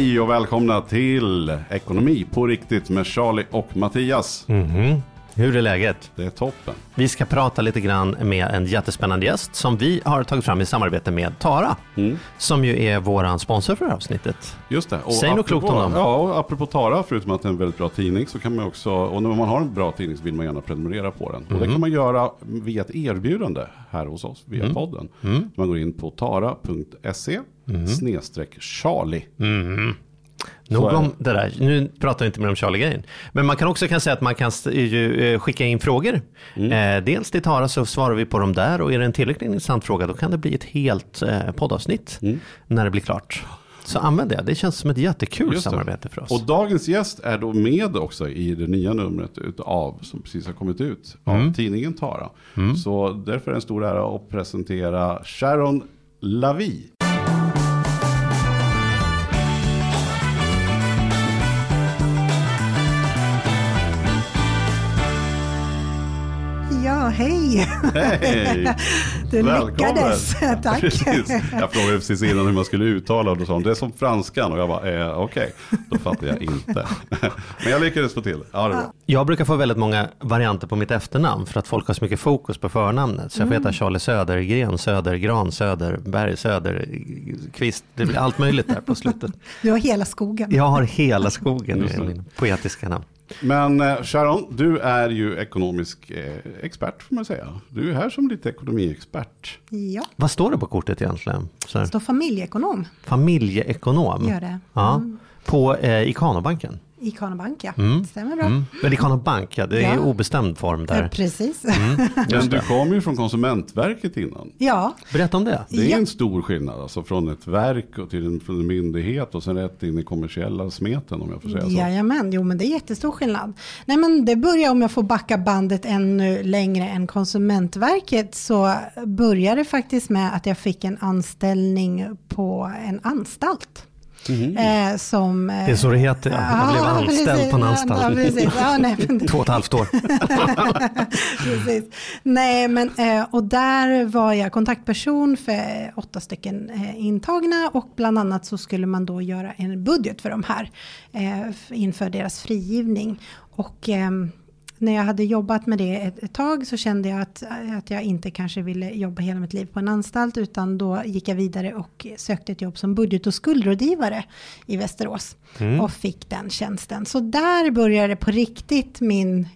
Hej och välkomna till Ekonomi på riktigt med Charlie och Mattias. Mhm. Hur är läget? Det är toppen. Vi ska prata lite grann med en jättespännande gäst som vi har tagit fram i samarbete med Tara. Som ju är våran sponsor för det här avsnittet. Just det. Och Säg något klokt om dem. Ja, och apropå Tara, förutom att det är en väldigt bra tidning så kan man också, och när man har en bra tidning så vill man gärna prenumerera på den. Och Mm. det kan man göra via ett erbjudande här hos oss, via Mm. podden. Man går in på tara.se Mm. snedstreck Charlie. Nog är det. om det där. Nu pratar vi inte mer om Charlie-grejen. Men man kan också kan säga att man kan st- ju, eh, skicka in frågor. Mm. Eh, dels till Tara så svarar vi på dem där och är det en tillräckligt intressant fråga då kan det bli ett helt eh, poddavsnitt Mm. när det blir klart. Så använd det. Det känns som ett jättekul samarbete för oss. Och dagens gäst är då med också i det nya numret utav, som precis har kommit ut, av Mm. tidningen Tara. Så därför är det en stor ära att presentera Sharon Lavi. Hej! Hej! Välkommen. lyckades. Tack. Precis. Jag frågade precis innan hur man skulle uttala det och så. Det är som franskan och jag bara, eh, okej, då fattar jag inte. Men jag lyckades få till. Ja, det bra. Jag brukar få väldigt många varianter på mitt efternamn för att folk har så mycket fokus på förnamnet. Så jag får Mm. heta Charlie Södergren, Södergran, Söderberg, Söderqvist. Det blir allt möjligt där på slutet. Du har hela skogen. Jag har hela skogen i min poetiska namn. Men eh, Sharon, du är ju ekonomisk eh, expert får man säga. Du är här som lite ekonomiexpert. Ja, Vad står det på kortet egentligen? Så det står familjeekonom. familjeekonom. Gör det. Ja, Mm. på eh, Ikanobanken. I Kanebank, ja. Mm. Stämmer bra. Mm. Men Ikanobank, ja, det är Ja. obestämd form Ja, där. precis. Men du kom ju från Konsumentverket innan. Ja, Berätta om det. Det är Ja. en stor skillnad, alltså från ett verk och till en, från en myndighet och sen rätt in i kommersiella smeten om jag får säga så. jajamän. Jo, men det är jättestor skillnad. Nej, men det börjar, om jag får backa bandet ännu längre än Konsumentverket, så började det faktiskt med att jag fick en anställning på en anstalt. Eh, som, eh, Det är så det heter, ja. Jag blev anställd precis. på en anstalt. Ja, precis. Ja, nej, men Två och ett halvt år. Precis. Nej, men och och där var jag kontaktperson för åtta stycken eh, intagna och bland annat så skulle man då göra en budget för de här eh, inför deras frigivning. Och ehm, när jag hade jobbat med det ett, ett tag så kände jag att, att jag inte kanske ville jobba hela mitt liv på en anstalt utan då gick jag vidare och sökte ett jobb som budget och skuldrådgivare i Västerås och fick den tjänsten. Så där började på riktigt min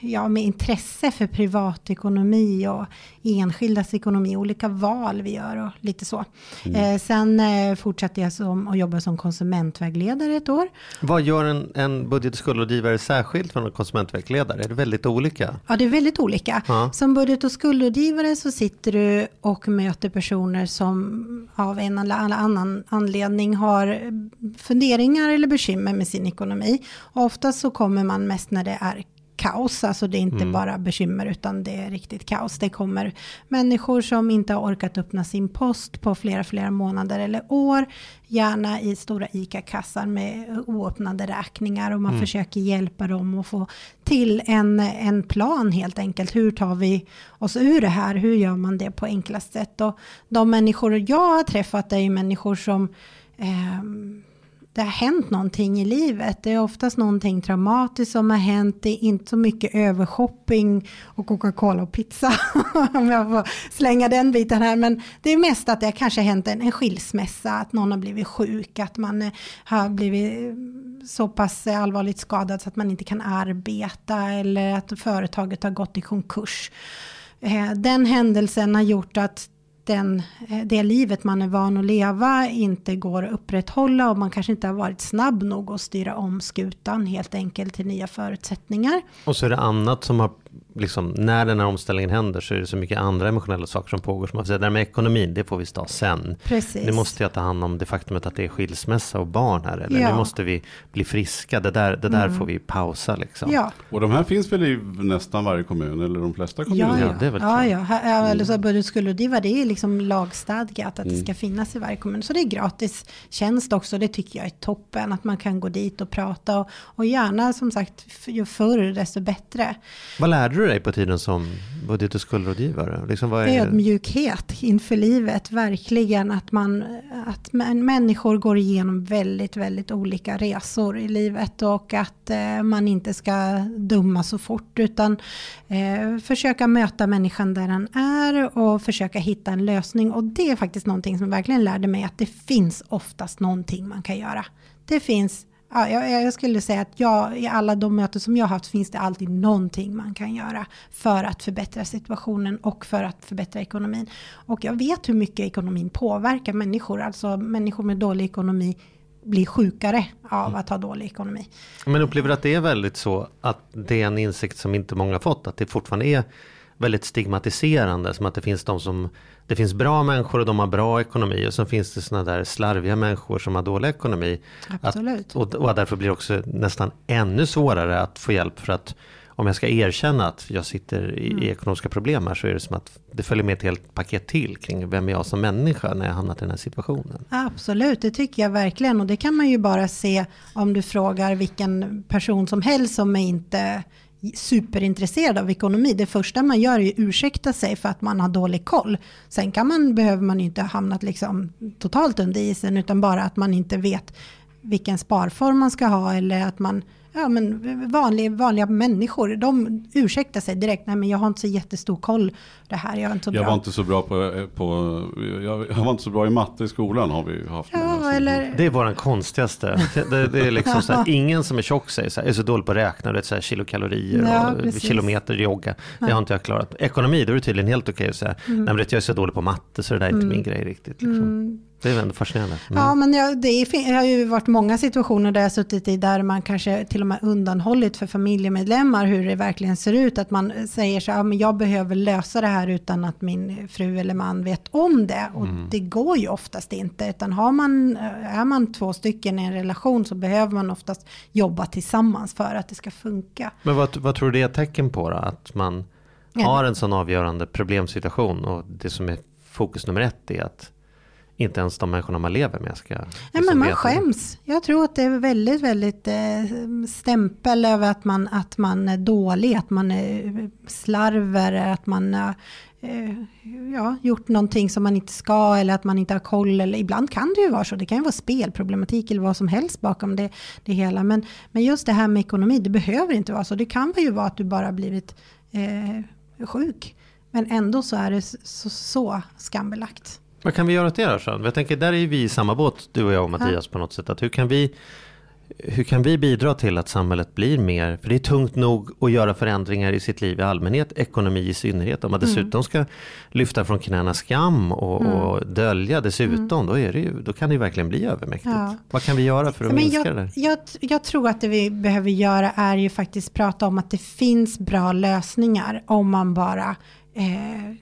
ja, med intresse för privatekonomi och enskildas ekonomi, olika val vi gör och lite så. Eh, sen eh, fortsatte jag som, och jobba som konsumentvägledare ett år. Vad gör en, en budget och skuldrådgivare särskilt från en konsumentvägledare? Är det väldigt olika? Ja, det är väldigt olika. Ja. Som budget och skuldrådgivare så sitter du och möter personer som av en eller annan anledning har funderingar eller bekymmer med sin ekonomi. Oftast så kommer man mest när det är kaos, alltså det är inte bara bekymmer utan det är riktigt kaos. Det kommer människor som inte har orkat öppna sin post på flera, flera månader eller år, gärna i stora ICA-kassar med oöppnade räkningar och man försöker hjälpa dem att få till en, en plan helt enkelt. Hur tar vi oss ur det här? Hur gör man det på enklast sätt? Och de människor jag har träffat är ju människor som ehm, det har hänt någonting i livet. Det är oftast någonting traumatiskt som har hänt. Det är inte så mycket övershopping och Coca-Cola och pizza. om jag får slänga den biten här. Men det är mest att det har kanske hänt en, en skilsmässa. Att någon har blivit sjuk. Att man eh, har blivit eh, så pass allvarligt skadad så att man inte kan arbeta. Eller att företaget har gått i konkurs. Eh, den händelsen har gjort att den, eh, det livet man är van att leva inte går att upprätthålla och man kanske inte har varit snabb nog att styra om skutan helt enkelt till nya förutsättningar. Och så är det annat som har, liksom, när den här omställningen händer så är det så mycket andra emotionella saker som pågår. Som man säger, det där med ekonomin, det får vi ta sen. Precis. Nu måste jag ta hand om det faktumet att det är skilsmässa och barn här. Eller Ja. nu måste vi bli friska, det där, det där får vi pausa liksom. Ja, Och de här finns väl i nästan varje kommun eller de flesta kommuner? Ja, Ja, det är väl ja, ja. Här- ja, Eller så budgetskuldrådgivare, det är liksom lagstadgat att det ska finnas i varje kommun. Så det är gratis tjänst också, det tycker jag är toppen. Att man kan gå dit och prata och, och gärna som sagt, ju förr desto bättre. Vad lärde du dig på tiden som budget och skuldrådgivare? Liksom, vad är, Ödmjukhet inför livet, verkligen att man, att människor går igenom väldigt, väldigt olika resor i livet och att eh, man inte ska dumma så fort utan eh, försöka möta människan där den är och försöka hitta en lösning och det är faktiskt någonting som verkligen lärde mig att det finns oftast någonting man kan göra. Det finns Ja, jag, jag skulle säga att jag, i alla de möten som jag har haft finns det alltid någonting man kan göra för att förbättra situationen och för att förbättra ekonomin. Och jag vet hur mycket ekonomin påverkar människor. Alltså människor med dålig ekonomi blir sjukare av att ha dålig ekonomi. Men upplever du att det är väldigt så att det är en insikt som inte många har fått? Att det fortfarande är väldigt stigmatiserande. Som att det finns de som, det finns bra människor och de har bra ekonomi. Och så finns det sådana där slarviga människor som har dålig ekonomi. Absolut. Att, och, därför blir det också nästan ännu svårare att få hjälp. För att om jag ska erkänna att jag sitter i, i ekonomiska problem här så är det som att det följer med ett helt paket till kring vem är jag som människa när jag hamnat i den här situationen. Absolut, det tycker jag verkligen. Och det kan man ju bara se om du frågar vilken person som helst som är inte superintresserad av ekonomi. Det första man gör är ju ursäkta sig för att man har dålig koll. Sen kan man, behöver man ju inte ha hamnat liksom totalt under isen utan bara att man inte vet vilken sparform man ska ha eller att man Ja, men vanliga, vanliga människor, de ursäktar sig direkt. Nej, men jag har inte så jättestor koll det här. Jag inte var inte så bra på, på jag, jag var inte så bra i matte i skolan har vi haft. Ja, eller Det är våran konstigaste. Det, det är liksom så här, ingen som är tjock säger så här, är så dålig på att räkna, det är så här, kilokalorier Ja, och precis. kilometer jogga. Det har inte jag klarat. Ekonomi, då är det tydligen helt okej att säga, Mm. nej men vet, jag är så dålig på matte så det där är inte min grej riktigt. Liksom. Det är ändå fascinerande. Mm. Ja, men jag, det, är, det har ju varit många situationer där jag suttit i där man kanske till och med undanhållit för familjemedlemmar hur det verkligen ser ut. Att man säger så här, ja, men jag behöver lösa det här utan att min fru eller man vet om det. Och det går ju oftast inte. Utan har man, är man två stycken i en relation så behöver man oftast jobba tillsammans för att det ska funka. Men vad, vad tror du det är tecken på då? Att man har en sån avgörande problemsituation och det som är fokus nummer ett är att inte ens de människorna man lever med ska... Nej, men man veta. skäms. Jag tror att det är väldigt, väldigt eh, stämpel över att man, att man är dålig, att man är slarver, att man har eh, ja, gjort någonting som man inte ska eller att man inte har koll. Eller, ibland kan det ju vara så, det kan ju vara spelproblematik eller vad som helst bakom det, det hela. Men, men just det här med ekonomi, det behöver inte vara så. Det kan ju vara att du bara blivit eh, sjuk. Men ändå så är det så, så skambelagt. Vad kan vi göra åt det då? Sean? Jag tänker, där är vi i samma båt, du och jag och Mattias på något sätt. Att hur, kan vi, hur kan vi bidra till att samhället blir mer, för det är tungt nog att göra förändringar i sitt liv i allmänhet, ekonomi i synnerhet. Om man dessutom ska lyfta från knäna skam och, och dölja dessutom, då, är det ju, då kan det ju verkligen bli övermäktigt. Ja. Vad kan vi göra för att Men minska jag, det där? jag, jag tror att det vi behöver göra är ju faktiskt prata om att det finns bra lösningar om man bara eh,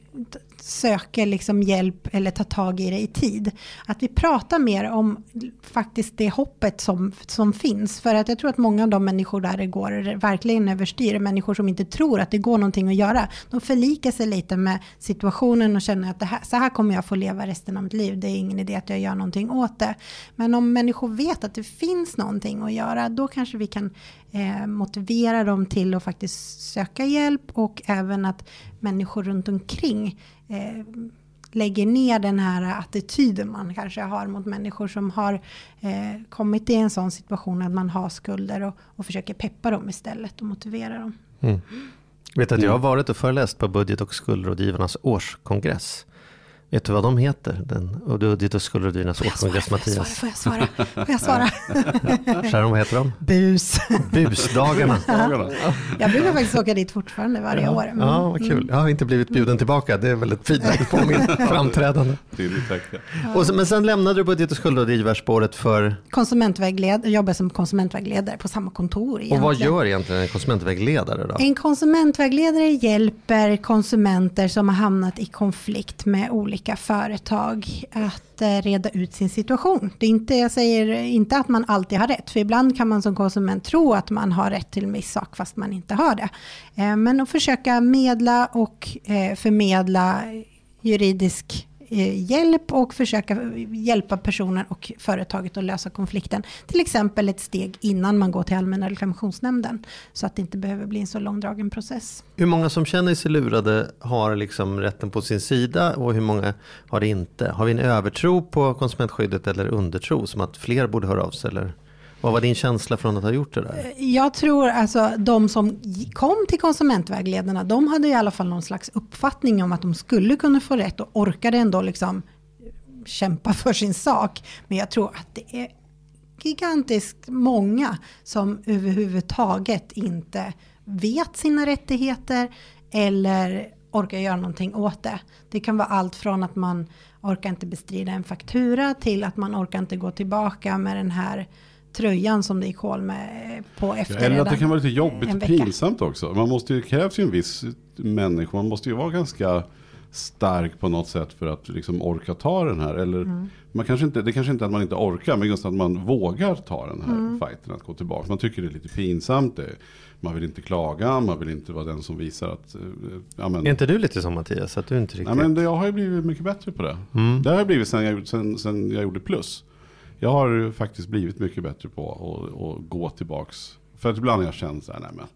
söker liksom hjälp eller tar tag i det i tid. Att vi pratar mer om faktiskt det hoppet som, som finns. För att jag tror att många av de människor där det går verkligen överstyr, människor som inte tror att det går någonting att göra. De förlikar sig lite med situationen och känner att det här, så här kommer jag få leva resten av mitt liv. Det är ingen idé att jag gör någonting åt det. Men om människor vet att det finns någonting att göra, då kanske vi kan eh, motivera dem till att faktiskt söka hjälp och även att människor runt omkring eh, lägger ner den här attityden man kanske har mot människor som har eh, kommit i en sån situation att man har skulder och, och försöker peppa dem istället och motivera dem. Vet att jag har varit och föreläst på budget och skuldrådgivarnas årskongress. Vet du vad de heter? Den, och du, ditt och skulle och dinas Får jag svara? årskongress Får jag svara? Mattias. Får jag svara? Får jag svara? Sharon, vad heter de? Bus. Busdagarna. Dagarna. Jag brukar faktiskt åka dit fortfarande varje år. Mm. Ja, vad kul. Jag har inte blivit bjuden tillbaka. Det är väldigt feedback på min framträdande. Tydligt. Och så, men sen lämnade du budget och skuldrådgivarspåret för... Konsumentvägledare, jobbar som konsumentvägledare på samma kontor Och egentligen. vad gör egentligen en konsumentvägledare då? En konsumentvägledare hjälper konsumenter som har hamnat i konflikt med olika företag att eh, reda ut sin situation. Det är inte, jag säger inte att man alltid har rätt, för ibland kan man som konsument tro att man har rätt till en viss sak fast man inte har det. Eh, men att försöka medla och eh, förmedla juridisk Eh, hjälp och försöka hjälpa personen och företaget att lösa konflikten. Till exempel ett steg innan man går till Allmänna reklamationsnämnden. Så att det inte behöver bli en så långdragen process. Hur många som känner sig lurade har liksom rätten på sin sida och hur många har det inte? Har vi en övertro på konsumentskyddet eller undertro som att fler borde höra av sig? Eller? Vad var din känsla från att ha gjort det där? Jag tror alltså de som kom till konsumentvägledarna, de hade i alla fall någon slags uppfattning om att de skulle kunna få rätt och orkade ändå liksom kämpa för sin sak. Men jag tror att det är gigantiskt många som överhuvudtaget inte vet sina rättigheter eller orkar göra någonting åt det. Det kan vara allt från att man orkar inte bestrida en faktura till att man orkar inte gå tillbaka med den här tröjan som det gick hål med på Ja, efter eller att det kan vara lite jobbigt och pinsamt också. Man måste ju, krävs ju en viss människa. Man måste ju vara ganska stark på något sätt för att liksom orka ta den här. Eller Mm. man kanske inte, det kanske inte är att man inte orkar, men just att man vågar ta den här Mm. fighten att gå tillbaka. Man tycker det är lite pinsamt. Det, man vill inte klaga, man vill inte vara den som visar att... eh, Ja, men, Är inte du lite som Mattias? Att du inte riktigt... Ja, men jag har ju blivit mycket bättre på det. Mm. Det har jag blivit sen jag, sen, sen jag gjorde plus. Jag har ju faktiskt blivit mycket bättre på att, att gå tillbaks. För att ibland jag känt så här, nej men.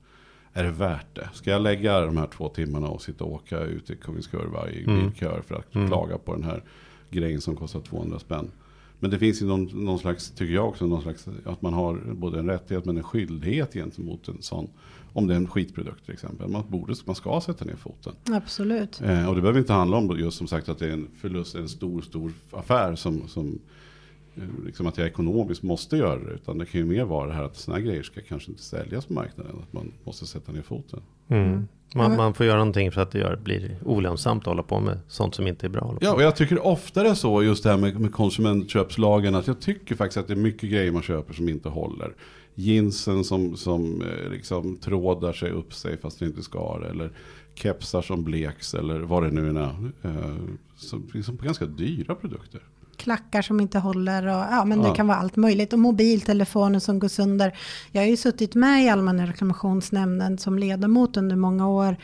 Är det värt det? Ska jag lägga de här två timmarna och sitta och åka ut i Kungens Kurva i Mm. bilkör för att Mm. klaga på den här grejen som kostar 200 spänn. Men det finns ju någon, någon slags, tycker jag också, någon slags, att man har både en rättighet men en skyldighet gentemot en sån. Om det är en skitprodukt till exempel. Man, borde, man ska sätta ner foten. Absolut. Eh, och det behöver inte handla om just som sagt att det är en förlust, en stor, stor affär som, som liksom att jag ekonomiskt måste göra det. Utan det kan ju mer vara det här att sådana här grejer ska kanske inte säljas på marknaden. Att man måste sätta ner foten. Mm. Man, man får göra någonting för att det gör, blir olönsamt att hålla på med sånt som inte är bra. Ja, och jag tycker oftare så just det här med, med konsumentköpslagen. Att jag tycker faktiskt att det är mycket grejer man köper som inte håller. Jeansen som, som eh, liksom trådar sig upp sig fast det inte ska. Eller kepsar som bleks eller vad det nu än är. Eh, som, liksom ganska dyra produkter. Klackar som inte håller och ja, men det Ja. kan vara allt möjligt. Och mobiltelefoner som går sönder. Jag har ju suttit med i Allmänna reklamationsnämnden som ledamot under många år.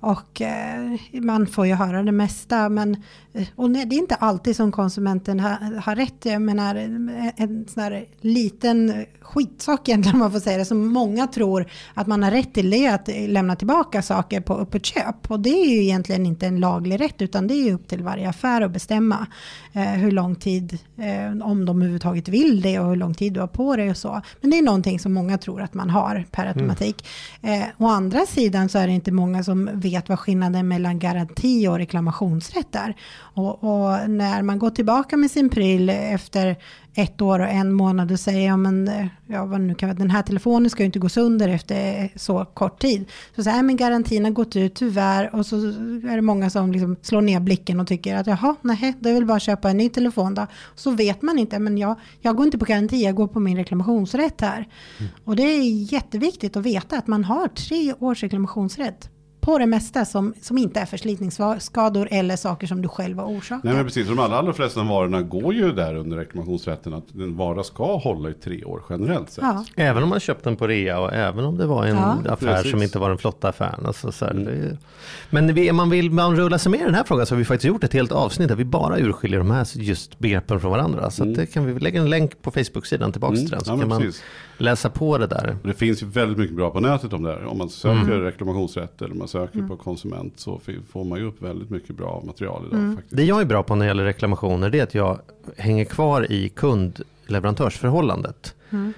Och eh, man får ju höra det mesta. Men, eh, och det är inte alltid som konsumenten har, har rätt. Jag menar en, en sån här liten skitsak egentligen om man får säga det. Som många tror att man har rätt till det att lämna tillbaka saker på öppet köp. Och det är ju egentligen inte en laglig rätt utan det är ju upp till varje affär att bestämma eh, hur lång tid, eh, om de överhuvudtaget vill det och hur lång tid du har på dig och så. Men det är någonting som många tror att man har per automatik. Eh, å andra sidan så är det inte många som vet vad skillnaden mellan garanti och reklamationsrätt är. Och, och när man går tillbaka med sin pryl efter ett år och en månad och säger ja men eh, ja, vad nu kan, den här telefonen ska ju inte gå sönder efter så kort tid. Så här, men garantin har gått ut tyvärr och så är det många som liksom slår ner blicken och tycker att jaha, nej, det är väl bara att köpa en ny telefon då. Så vet man inte, men jag, jag går inte på garanti, jag går på min reklamationsrätt här. Och det är jätteviktigt att veta att man har tre års reklamationsrätt på det mesta som, som inte är förslitningsskador eller saker som du själv har orsakat. Nej men precis, de allra, allra flesta varorna går ju där under reklamationsrätten att en vara ska hålla i tre år generellt sett. Ja. Även om man köpt den på rea och även om det var en Ja. affär Precis. som inte var den flotta affären. Alltså, så här, det är- Men vi, man vill man rulla sig med i den här frågan så har vi faktiskt gjort ett helt avsnitt där vi bara urskiljer de här just begreppen från varandra. Så att det kan vi lägga en länk på Facebook-sidan tillbaka Mm. till den så Ja, kan man precis. Läsa på det där. Det finns ju väldigt mycket bra på nätet om det här. Om man söker Mm. reklamationsrätt eller man söker på konsument så får man ju upp väldigt mycket bra material idag faktiskt. Det jag är bra på när det gäller reklamationer det är att jag hänger kvar i leverantörsförhållandet.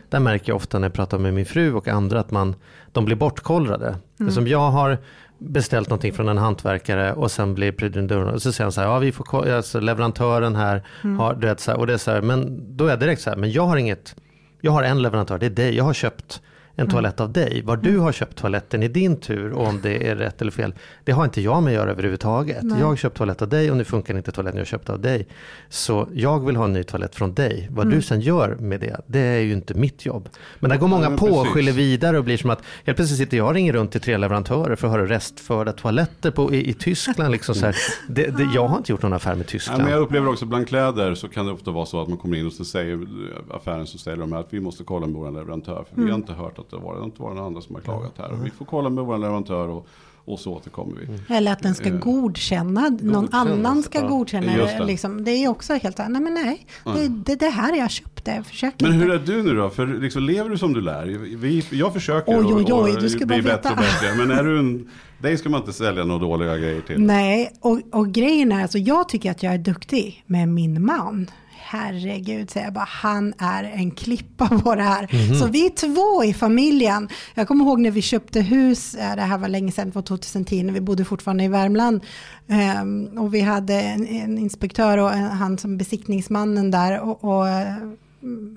Där märker jag ofta när jag pratar med min fru och andra att man, de blir bortkollrade. Mm. Som jag har beställt någonting från en hantverkare och sen blir pryden och så säger han så här, ja vi får alltså, leverantören här mm. har, du vet, så här, och det är så här, men då är jag direkt så här, men jag har inget, jag har en leverantör, det är dig, jag har köpt en mm. toalett av dig. Var du har köpt toaletten i din tur och om det är rätt eller fel. Det har inte jag med att göra överhuvudtaget. Nej. Jag har köpt toalett av dig och nu funkar inte toaletten jag köpt av dig. Så jag vill ha en ny toalett från dig. Vad mm. du sen gör med det, det är ju inte mitt jobb. Men där går många ja, på och skyller vidare och blir som att helt plötsligt sitter jag och ringer runt till tre leverantörer för att höra restförda toaletter på, i, i Tyskland. Liksom så här. Det, det, jag har inte gjort någon affär med Tyskland. Ja, men jag upplever också bland kläder så kan det ofta vara så att man kommer in och så säger affären så säger de att vi måste kolla med vår leverantör. För mm. vi har inte hört att det var, det inte var någon andra som har klagat här. Och vi får kolla med vår leverantör och, och så återkommer vi. Mm. Eller att den ska eh, godkänna, någon annan ska ja, godkänna det. Liksom, det är också helt, nej men nej, det, det, det här jag köpte, försök Men hur är du nu då? För liksom, lever du som du lär? Vi, jag försöker oj, oj, oj, och, och bli bättre och bättre. Men är du en, dig ska man inte sälja några dåliga grejer till. Nej, och, och grejen är, alltså, jag tycker att jag är duktig med min man herregud, säger jag bara, han är en klippa på det här. Mm -hmm. Så vi är två i familjen. Jag kommer ihåg när vi köpte hus, det här var länge sedan, det var 2010, när vi bodde fortfarande i Värmland. Um, och vi hade en, en inspektör och en, han som besiktningsmannen där. och, och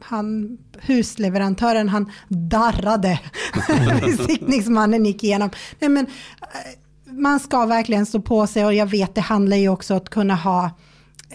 han, husleverantören, han darrade. Besiktningsmannen gick igenom. Nej, men, eh, man ska verkligen stå på sig och jag vet det handlar ju också om att kunna ha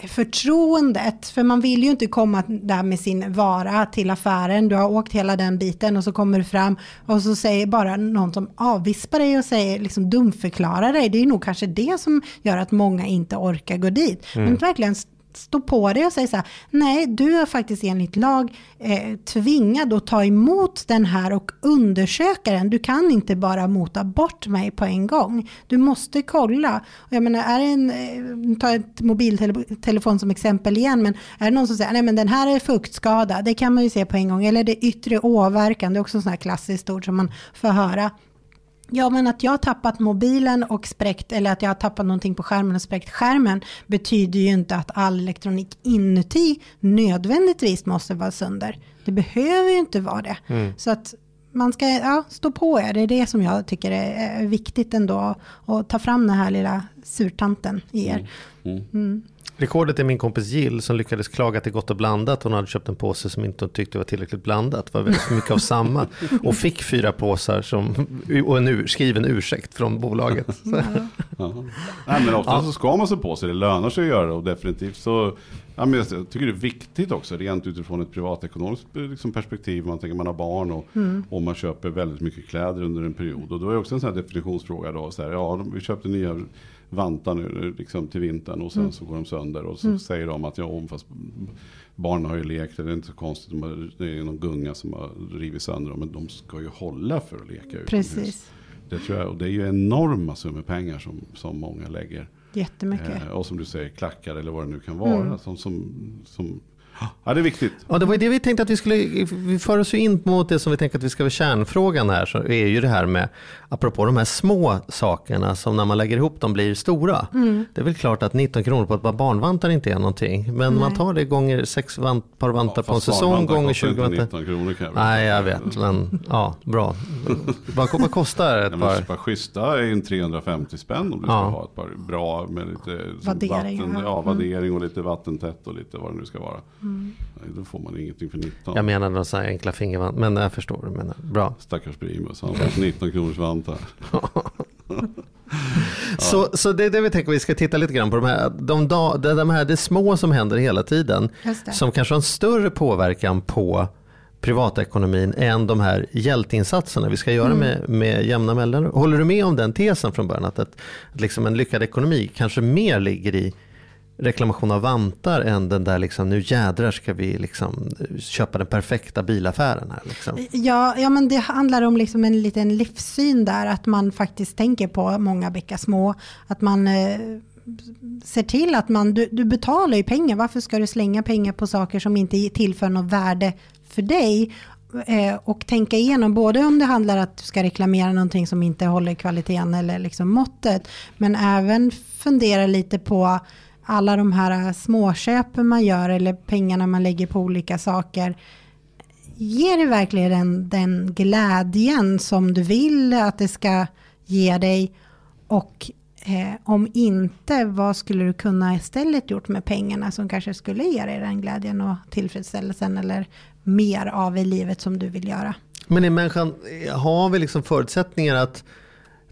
förtroendet, för man vill ju inte komma där med sin vara till affären, du har åkt hela den biten och så kommer du fram och så säger bara någon som avvispar dig och säger liksom dumförklarar dig, det är nog kanske det som gör att många inte orkar gå dit. Mm. Men verkligen stå på dig och säga så här, nej, du är faktiskt enligt lag eh, tvingad att ta emot den här och undersöka den. Du kan inte bara mota bort mig på en gång. Du måste kolla. Och jag menar, är det en, eh, ta ett mobiltelefon som exempel igen, men är det någon som säger, nej men den här är fuktskada, det kan man ju se på en gång. Eller det yttre åverkan, det är också en sån här klassiskt ord som man får höra. Ja, men att jag har tappat mobilen och spräckt, eller att jag har tappat någonting på skärmen och spräckt skärmen, betyder ju inte att all elektronik inuti nödvändigtvis måste vara sönder. Det behöver ju inte vara det. Mm. Så att man ska ja, stå på er, det är det som jag tycker är viktigt ändå, att ta fram den här lilla surtanten i er. Mm. Mm. Rekordet är min kompis Jill som lyckades klaga till Gott och blandat. Hon hade köpt en påse som inte tyckte var tillräckligt blandat. Det var väldigt mycket av samma. Och fick fyra påsar som, och en ur, skriven ursäkt från bolaget. Ja. ja. Nej, men ofta ja. så ska man se på sig. Det lönar sig att göra det. Och definitivt så Ja, men jag tycker det är viktigt också, rent utifrån ett privatekonomiskt liksom, perspektiv. Man tänker man har barn och, mm. och man köper väldigt mycket kläder under en period. Och då är det också en sån här definitionsfråga. Då, så här, ja, vi köpte nya vantar nu liksom till vintern och sen mm. så går de sönder. Och så mm. säger de att ja, fast barnen har ju lekt, det är inte så konstigt. Det är någon gunga som har rivit sönder dem. Men de ska ju hålla för att leka utomhus. Precis. Det, tror jag, och det är ju enorma summor pengar som, som många lägger. Jättemycket. Eh, och som du säger, klackar eller vad det nu kan vara. Mm. Som, som, som Ja, det är viktigt. Ja, det var det vi tänkte att vi skulle, vi för oss ju in mot det som vi tänker att vi ska vara kärnfrågan här, så är ju det här med, apropå de här små sakerna som när man lägger ihop dem blir stora. Mm. Det är väl klart att 19 kronor på ett par barnvantar inte är någonting, men Nej. man tar det gånger sex vant, par vantar ja, på en säsong, gånger 20 vantar. 19 kronor kan jag Nej, jag vet, men ja, bra. vad, vad kostar ett par? Ett par schyssta är en 350 spänn om du ska ja. ha ett par bra med lite vaddering, vatten, ja, vaddering och lite vattentätt och lite vad det nu ska vara. Mm. Mm. Då får man ingenting för 19. Jag menar några sådana enkla fingervant. Men jag förstår du menar. Bra. Stackars Primus. Han har 19 kronors vantar. Så, så det är det vi tänker vi ska titta lite grann på. De här, de, de, de här, det små som händer hela tiden. Som kanske har en större påverkan på privatekonomin än de här hjälteinsatserna vi ska göra mm. med, med jämna mellanrum. Håller du med om den tesen från början? Att, att, att liksom en lyckad ekonomi kanske mer ligger i reklamation av vantar än den där liksom, nu jädrar ska vi liksom eh, köpa den perfekta bilaffären här. Liksom. Ja, ja, men det handlar om liksom en liten livssyn där, att man faktiskt tänker på många bäckar små, att man eh, ser till att man, du, du betalar ju pengar, varför ska du slänga pengar på saker som inte tillför något värde för dig? Eh, och tänka igenom både om det handlar att du ska reklamera någonting som inte håller kvaliteten eller liksom måttet, men även fundera lite på alla de här eh, småköpen man gör eller pengarna man lägger på olika saker, ger det verkligen den, den glädjen som du vill att det ska ge dig? Och eh, om inte, vad skulle du kunna istället gjort med pengarna som kanske skulle ge dig den glädjen och tillfredsställelsen eller mer av i livet som du vill göra? Men är människan, har vi liksom förutsättningar att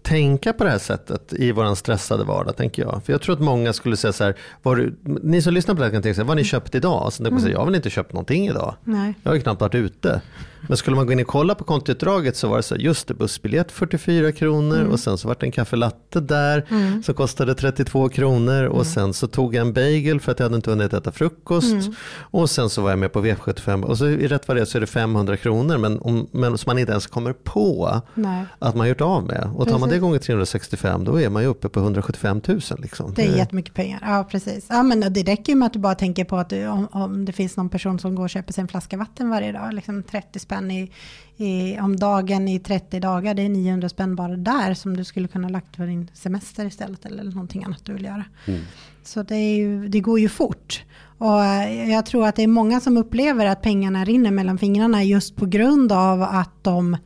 tänka på det här sättet i vår stressade vardag, tänker jag. För jag tror att många skulle säga så här, du, ni som lyssnar på det här kan tänka sig, vad har ni köpt idag? Så mm. säga, jag har väl inte köpt någonting idag. Nej. Jag har ju knappt varit ute. Men skulle man gå in och kolla på kontoutdraget så var det så här, just det, bussbiljett 44 kronor mm. och sen så var det en kaffelatte där mm. som kostade 32 kronor och mm. sen så tog jag en bagel för att jag hade inte hunnit äta frukost mm. och sen så var jag med på V75 och så i rätt vad det är så är det 500 kronor men, om, men som man inte ens kommer på Nej. att man gjort av med. Och tar man det gånger 365 då är man ju uppe på 175 000. Liksom. Det är jättemycket pengar, ja precis. Ja, men det räcker ju med att du bara tänker på att du, om, om det finns någon person som går och köper sig en flaska vatten varje dag, liksom 30 spänn i, i, om dagen i 30 dagar. Det är 900 spänn bara där som du skulle kunna lagt för din semester istället eller någonting annat du vill göra. Mm. Så det, ju, det, går ju fort. Och eh, jag tror att det är många som upplever att pengarna rinner mellan fingrarna just på grund av att de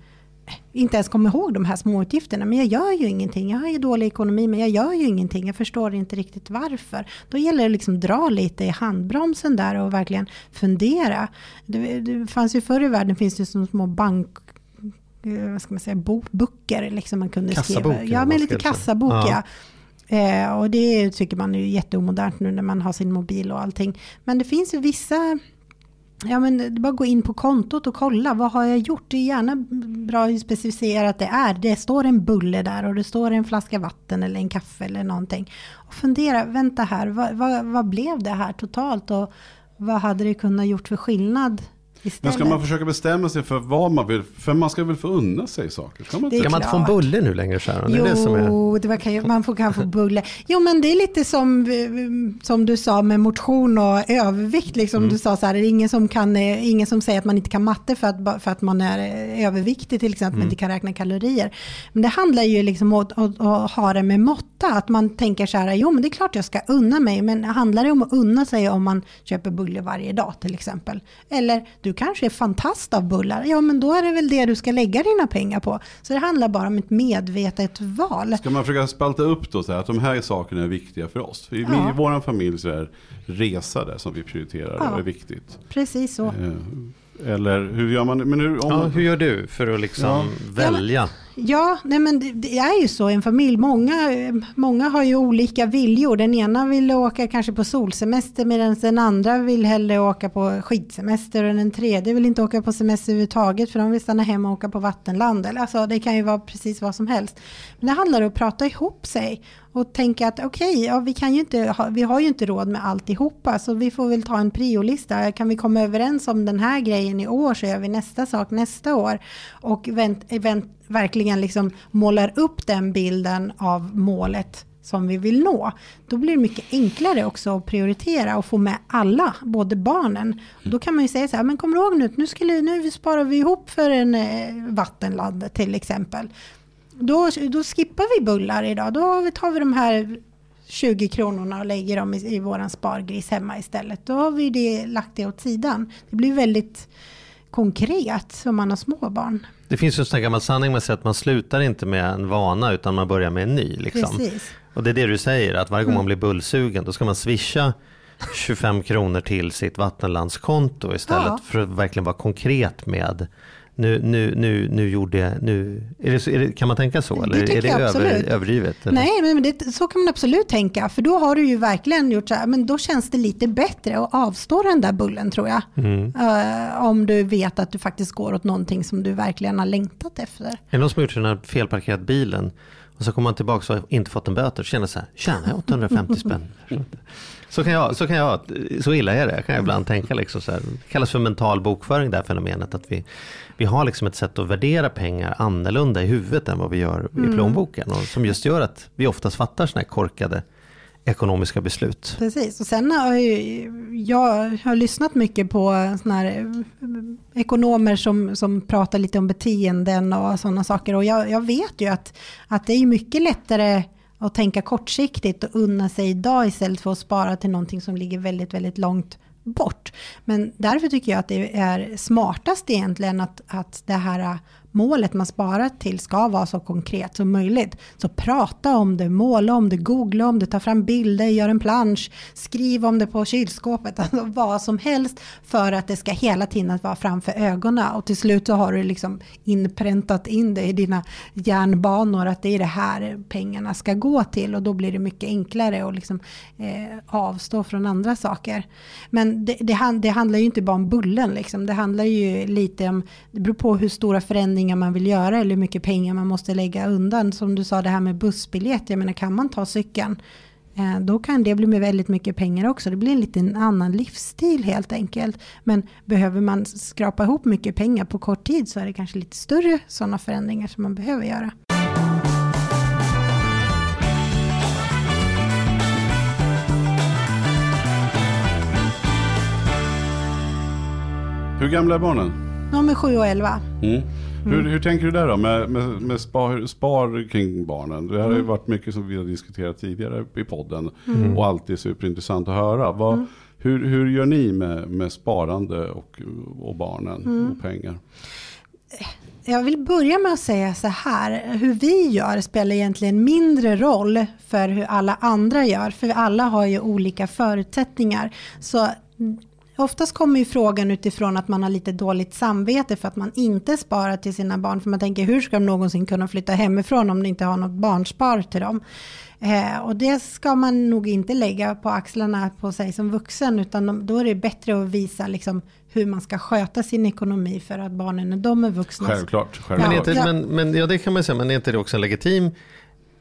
inte ens kommer ihåg de här små utgifterna. Men jag gör ju ingenting. Jag har ju dålig ekonomi men jag gör ju ingenting. Jag förstår inte riktigt varför. Då gäller det liksom dra lite i handbromsen där och verkligen fundera. Det, det fanns ju förr i världen finns det som små bank eh, vad ska man säga, böcker liksom man kunde kassabok, skriva. Ja, men lite kassabok ja. ja. Eh, och det tycker man är jätteomodernt nu när man har sin mobil och allting. Men det finns ju vissa Ja, men det är bara gå in på kontot och kolla. Vad har jag gjort? Det är gärna bra att specificera att det är. Det står en bulle där och det står en flaska vatten eller en kaffe eller någonting. Och fundera, vänta här, vad, vad, vad blev det här totalt? Och vad hade det kunnat gjort för skillnad Istället. Men ska man försöka bestämma sig för vad man vill, för man ska väl få unna sig saker? Ska man, det man inte få en bulle nu längre Sharon? Jo, det som är... det kan, man får, kan få bulle. Jo, men det är lite som, som du sa med motion och övervikt. Liksom. Mm. Du sa så här, det är ingen som, kan, ingen som säger att man inte kan matte för att, för att man är överviktig till exempel, mm. inte kan räkna kalorier. Men det handlar ju liksom om att, att, att ha det med måtta, att man tänker så här, jo men det är klart jag ska unna mig, men handlar det om att unna sig om man köper bulle varje dag till exempel? Eller du du kanske är fantast av bullar. Ja, men då är det väl det du ska lägga dina pengar på. Så det handlar bara om ett medvetet val. Ska man försöka spalta upp då så här, att de här sakerna är viktiga för oss? För I ja. vår familj så är resa det som vi prioriterar ja. och är viktigt. Precis så. Eh, eller hur gör man? Men hur, om... ja, hur gör du för att liksom ja. välja? Ja, nej men det, är ju så i en familj. Många, många har ju olika viljor. Den ena vill åka kanske på solsemester medan den andra vill hellre åka på skidsemester och den tredje vill inte åka på semester överhuvudtaget för de vill stanna hemma och åka på vattenland. Alltså, det kan ju vara precis vad som helst. Men det handlar om att prata ihop sig och tänka att okej, okay, ja, vi, kan ju inte vi har ju inte råd med alltihopa så vi får väl ta en priolista. Kan vi komma överens om den här grejen i år så gör vi nästa sak nästa år. Och vänt, vänt, verkligen liksom målar upp den bilden av målet som vi vill nå. Då blir det mycket enklare också att prioritera och få med alla, både barnen. Då kan man ju säga så här, men kom ihåg nu, nu, skulle, nu sparar vi ihop för en eh, vattenladd till exempel. Då, då skippar vi bullar idag, då tar vi de här 20 kronorna och lägger dem i, i våran spargris hemma istället. Då har vi det, lagt det åt sidan. Det blir väldigt konkret om man har små barn. Det finns ju en sån gammal sanning med att man slutar inte med en vana utan man börjar med en ny. Liksom. Precis. Och det är det du säger, att varje gång man mm. blir bullsugen då ska man swisha 25 kronor till sitt vattenlandskonto istället ja. för att verkligen vara konkret med nu, nu, nu, nu gjorde, nu, är det, är det, kan man tänka så? Eller det är det över, överdrivet? Eller? Nej, men det, så kan man absolut tänka. För då har du ju verkligen gjort så här, men då känns det lite bättre att avstå den där bullen tror jag. Mm. Uh, om du vet att du faktiskt går åt någonting som du verkligen har längtat efter. Är det någon som har gjort den här felparkerat bilen och så kommer man tillbaka och inte fått en böter och känner så här, tjänar 850 spänn? Så kan jag, så kan jag, så illa är det, kan jag ibland tänka liksom så här. Det kallas för mental bokföring det här fenomenet. Att vi, vi har liksom ett sätt att värdera pengar annorlunda i huvudet än vad vi gör i mm. plånboken. Och som just gör att vi oftast fattar sådana här korkade ekonomiska beslut. Precis, och sen har jag, jag har lyssnat mycket på såna här eh, ekonomer som, som pratar lite om beteenden och sådana saker. Och jag, jag vet ju att, att det är mycket lättare att tänka kortsiktigt och unna sig idag istället för att spara till någonting som ligger väldigt, väldigt långt bort. Men därför tycker jag att det är smartast egentligen att, att det här målet man sparar till ska vara så konkret som möjligt. Så prata om det, måla om det, googla om det, ta fram bilder, gör en plansch, skriv om det på kylskåpet, alltså vad som helst för att det ska hela tiden vara framför ögonen och till slut så har du liksom inpräntat in det i dina hjärnbanor att det är det här pengarna ska gå till och då blir det mycket enklare att liksom, eh, avstå från andra saker. Men det, det, det handlar ju inte bara om bullen, liksom. det handlar ju lite om, det beror på hur stora förändringar förändringar man vill göra eller hur mycket pengar man måste lägga undan. Som du sa det här med bussbiljett, jag menar kan man ta cykeln eh, då kan det bli med väldigt mycket pengar också. Det blir en lite annan livsstil helt enkelt. Men behöver man skrapa ihop mycket pengar på kort tid så är det kanske lite större sådana förändringar som man behöver göra. Hur gamla är barnen? De är 7 och 11. Mm. Hur, hur tänker du där då med, med, med spar, spar kring barnen? Det här har ju varit mycket som vi har diskuterat tidigare i podden och alltid superintressant att höra. Vad, hur, hur gör ni med, med sparande och, och barnen och pengar? Jag vill börja med att säga så här, hur vi gör spelar egentligen mindre roll för hur alla andra gör, för alla har ju olika förutsättningar. Så Oftast kommer ju frågan utifrån att man har lite dåligt samvete för att man inte sparar till sina barn. För man tänker hur ska de någonsin kunna flytta hemifrån om de inte har något barnspar till dem. Eh, och det ska man nog inte lägga på axlarna på sig som vuxen. Utan då är det bättre att visa liksom hur man ska sköta sin ekonomi för att barnen när de är vuxna. Självklart. Men, självklart. inte, Ja. men, men ja, det kan man säga, men är inte det också en legitim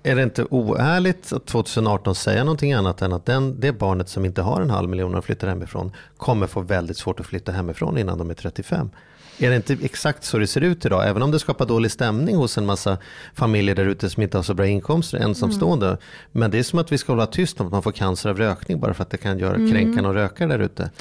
är det inte oärligt att 2018 säga någonting annat än att den, det barnet som inte har en halv miljon och flyttar hemifrån kommer få väldigt svårt att flytta hemifrån innan de är 35? Är det inte exakt så det ser ut idag? Även om det skapar dålig stämning hos en massa familjer där ute som inte har så bra inkomster, ensamstående. Mm. Men det är som att vi ska hålla tyst om att man får cancer av rökning bara för att det kan göra kränka någon rökare där ute. Mm.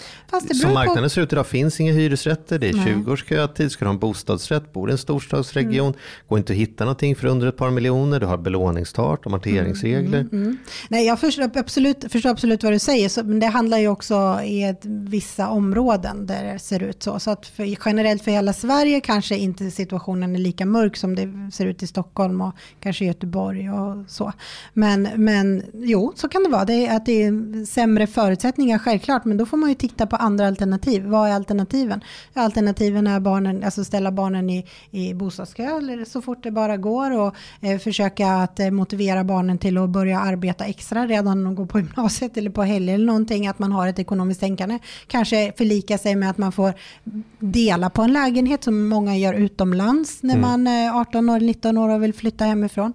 Som beror på- marknaden ser ut idag finns inga hyresrätter, det är Nej. 20 års kötid, ska du ha en bostadsrätt, bor i en storstadsregion, Mm. går inte att hitta någonting för under ett par miljoner, du har belåningstak, amorteringsregler. Mm, Nej, jag förstår absolut, förstår absolut vad du säger, så, men det handlar ju också i ett, vissa områden där det ser ut så. Så att för, generellt för hela Sverige kanske inte situationen är lika mörk som det ser ut i Stockholm och kanske Göteborg och så. Men, men jo, så kan det vara. Det är, att det är sämre förutsättningar självklart, men då får man ju titta på andra alternativ. Vad är alternativen? Alternativen är barnen, alltså ställa barnen i, i bostadskö eller så fort det bara går och eh, försöka att eh, motivera barnen till att börja arbeta extra redan när de går på gymnasiet eller på helger eller någonting, att man har ett ekonomiskt tänkande. Kanske förlika sig med att man får dela på en lägenhet som många gör utomlands när man är 18 år, 19 år och vill flytta hemifrån.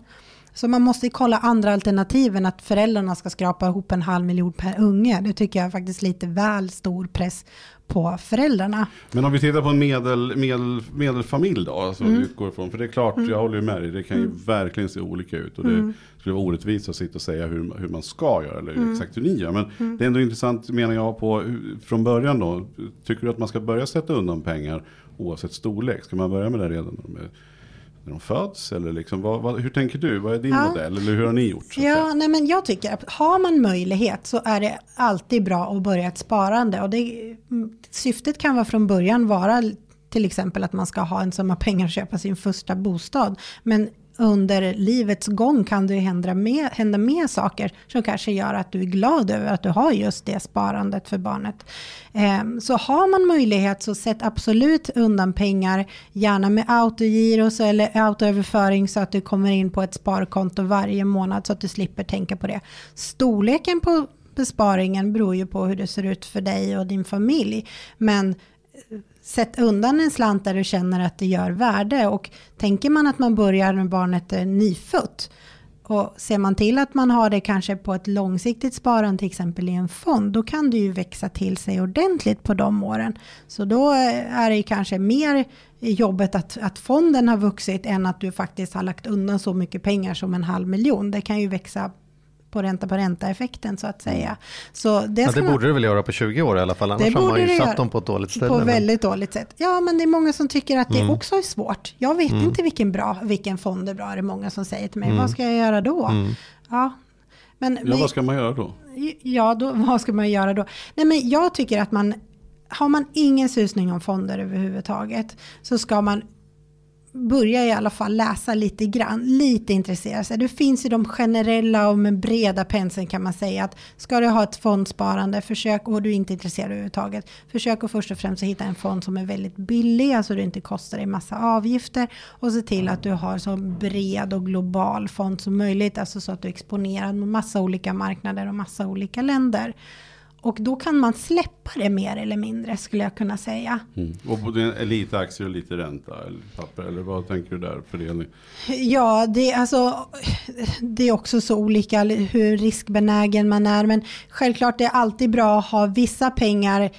Så man måste kolla andra alternativ än att föräldrarna ska skrapa ihop en halv miljon per unge. Det tycker jag är faktiskt lite väl stor press på föräldrarna. Men om vi tittar på en medel, medel, medelfamilj då, alltså Mm. utgår ifrån, för det är klart, jag håller ju med dig, det kan ju verkligen se olika ut. Och det Mm. skulle vara orättvist att sitta och säga hur, hur man ska göra, eller Mm. exakt hur ni gör. Men det är ändå intressant, menar jag, på från början då. Tycker du att man ska börja sätta undan pengar oavsett storlek? Ska man börja med det redan när de, är, när de föds? Eller liksom, vad, vad, hur tänker du? Vad är din Ja. modell? Eller hur har ni gjort? Så att Ja, nej men jag tycker att har man möjlighet så är det alltid bra att börja ett sparande. Och det, mm, syftet kan vara från början vara till exempel att man ska ha en summa pengar och köpa sin första bostad. Men under livets gång kan det ju hända mer, hända mer saker som kanske gör att du är glad över att du har just det sparandet för barnet. Ehm, så har man möjlighet så sätt absolut undan pengar, gärna med autogiros eller autoöverföring så att du kommer in på ett sparkonto varje månad så att du slipper tänka på det. Storleken på besparingen beror ju på hur det ser ut för dig och din familj. Men sätt undan en slant där du känner att det gör värde. Och tänker man att man börjar när barnet är nyfött och ser man till att man har det kanske på ett långsiktigt sparande, till exempel i en fond, då kan det ju växa till sig ordentligt på de åren. Så då eh, är det kanske mer jobbet att, att fonden har vuxit än att du faktiskt har lagt undan så mycket pengar som en halv miljon. Det kan ju växa på ränta på ränta effekten så att säga. Så det, Ja, det man- borde du väl göra på 20 år i alla fall, annars har man borde ju det satt göra. dem på ett dåligt ställe. På men- väldigt dåligt sätt. Ja, men det är många som tycker att det Mm. också är svårt. Jag vet inte vilken, bra, vilken fond är bra, är det många som säger till mig. Mm. Vad ska jag göra då? Ja. Men, Ja, men, vad ska man göra då? Ja, då, vad ska man göra då? Nej, men jag tycker att man, har man ingen susning om fonder överhuvudtaget, så ska man börja i alla fall läsa lite grann, lite intressera sig. Det finns ju de generella och med breda penseln kan man säga att ska du ha ett fondsparande, försök, och du är inte intresserad överhuvudtaget, försök att först och främst hitta en fond som är väldigt billig, alltså det inte kostar dig massa avgifter och se till att du har så bred och global fond som möjligt, alltså så att du är exponerad mot massa olika marknader och massa olika länder. Och då kan man släppa det mer eller mindre skulle jag kunna säga. Mm. Och både lite aktier och lite ränta eller papper eller vad tänker du där fördelning? Ja, det, är alltså, det är också så olika hur riskbenägen man är. Men självklart det är alltid bra att ha vissa pengar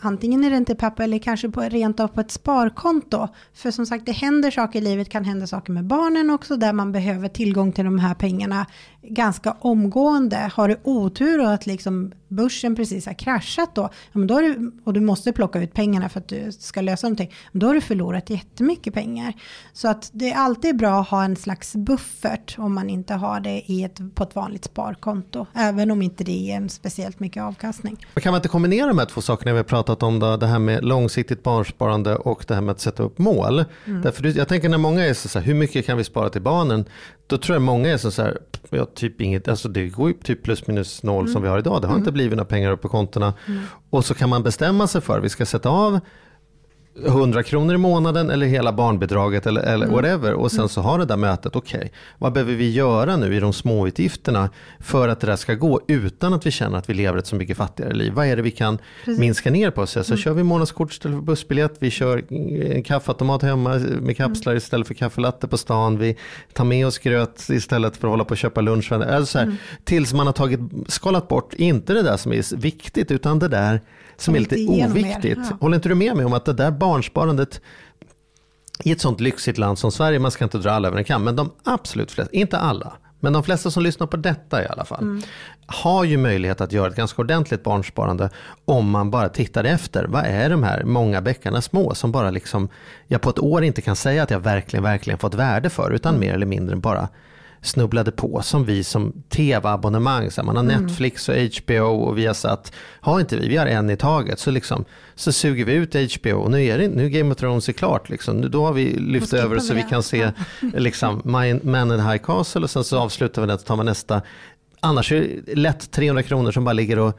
antingen i räntepapper eller kanske på, rent av på ett sparkonto. För som sagt, det händer saker i livet, kan hända saker med barnen också, där man behöver tillgång till de här pengarna ganska omgående. Har du otur och att liksom börsen precis har kraschat då, då du, och du måste plocka ut pengarna för att du ska lösa någonting, då har du förlorat jättemycket pengar. Så att det är alltid bra att ha en slags buffert om man inte har det i ett, på ett vanligt sparkonto, även om inte det ger en speciellt mycket avkastning. Kan man inte kombinera de här två sakerna vi har pratat om, då, det här med långsiktigt barnsparande och det här med att sätta upp mål? Mm. Därför jag tänker när många är så här, hur mycket kan vi spara till barnen? Då tror jag många är så här, typ inget, alltså det går ju typ plus minus noll mm. som vi har idag. Det har mm. inte blivit några pengar upp på kontona. Mm. Och så kan man bestämma sig för, vi ska sätta av 100 kronor i månaden eller hela barnbidraget eller, eller mm. whatever. Och sen mm. så har det där mötet, okej, okay, vad behöver vi göra nu i de små utgifterna för att det där ska gå utan att vi känner att vi lever ett så mycket fattigare liv? Vad är det vi kan Precis. minska ner på? Så, så mm. kör vi månadskort istället för bussbiljett, vi kör en kaffeautomat hemma med kapslar mm. istället för kaffelatte på stan, vi tar med oss gröt istället för att hålla på och köpa lunch. Alltså här, mm. Tills man har tagit, skalat bort, inte det där som är viktigt, utan det där som är lite oviktigt. Ja. Håller inte du med mig om att det där barnsparandet i ett sånt lyxigt land som Sverige, man ska inte dra alla över en kam, men de absolut flesta, inte alla, men de flesta som lyssnar på detta i alla fall, mm. har ju möjlighet att göra ett ganska ordentligt barnsparande om man bara tittar efter. Vad är de här många bäckarna små som bara liksom, jag på ett år inte kan säga att jag verkligen, verkligen fått värde för, utan mm. mer eller mindre bara snubblade på som vi som tv-abonnemang. man har mm. Netflix och HBO och vi har satt, har inte vi, vi har en i taget. Så, liksom, så suger vi ut HBO och nu är det, nu Game of Thrones är klart. Liksom. Då har vi lyft över så vi kan se liksom, Man in High Castle och sen så avslutar vi det och tar man nästa. Annars är det lätt 300 kronor som bara ligger och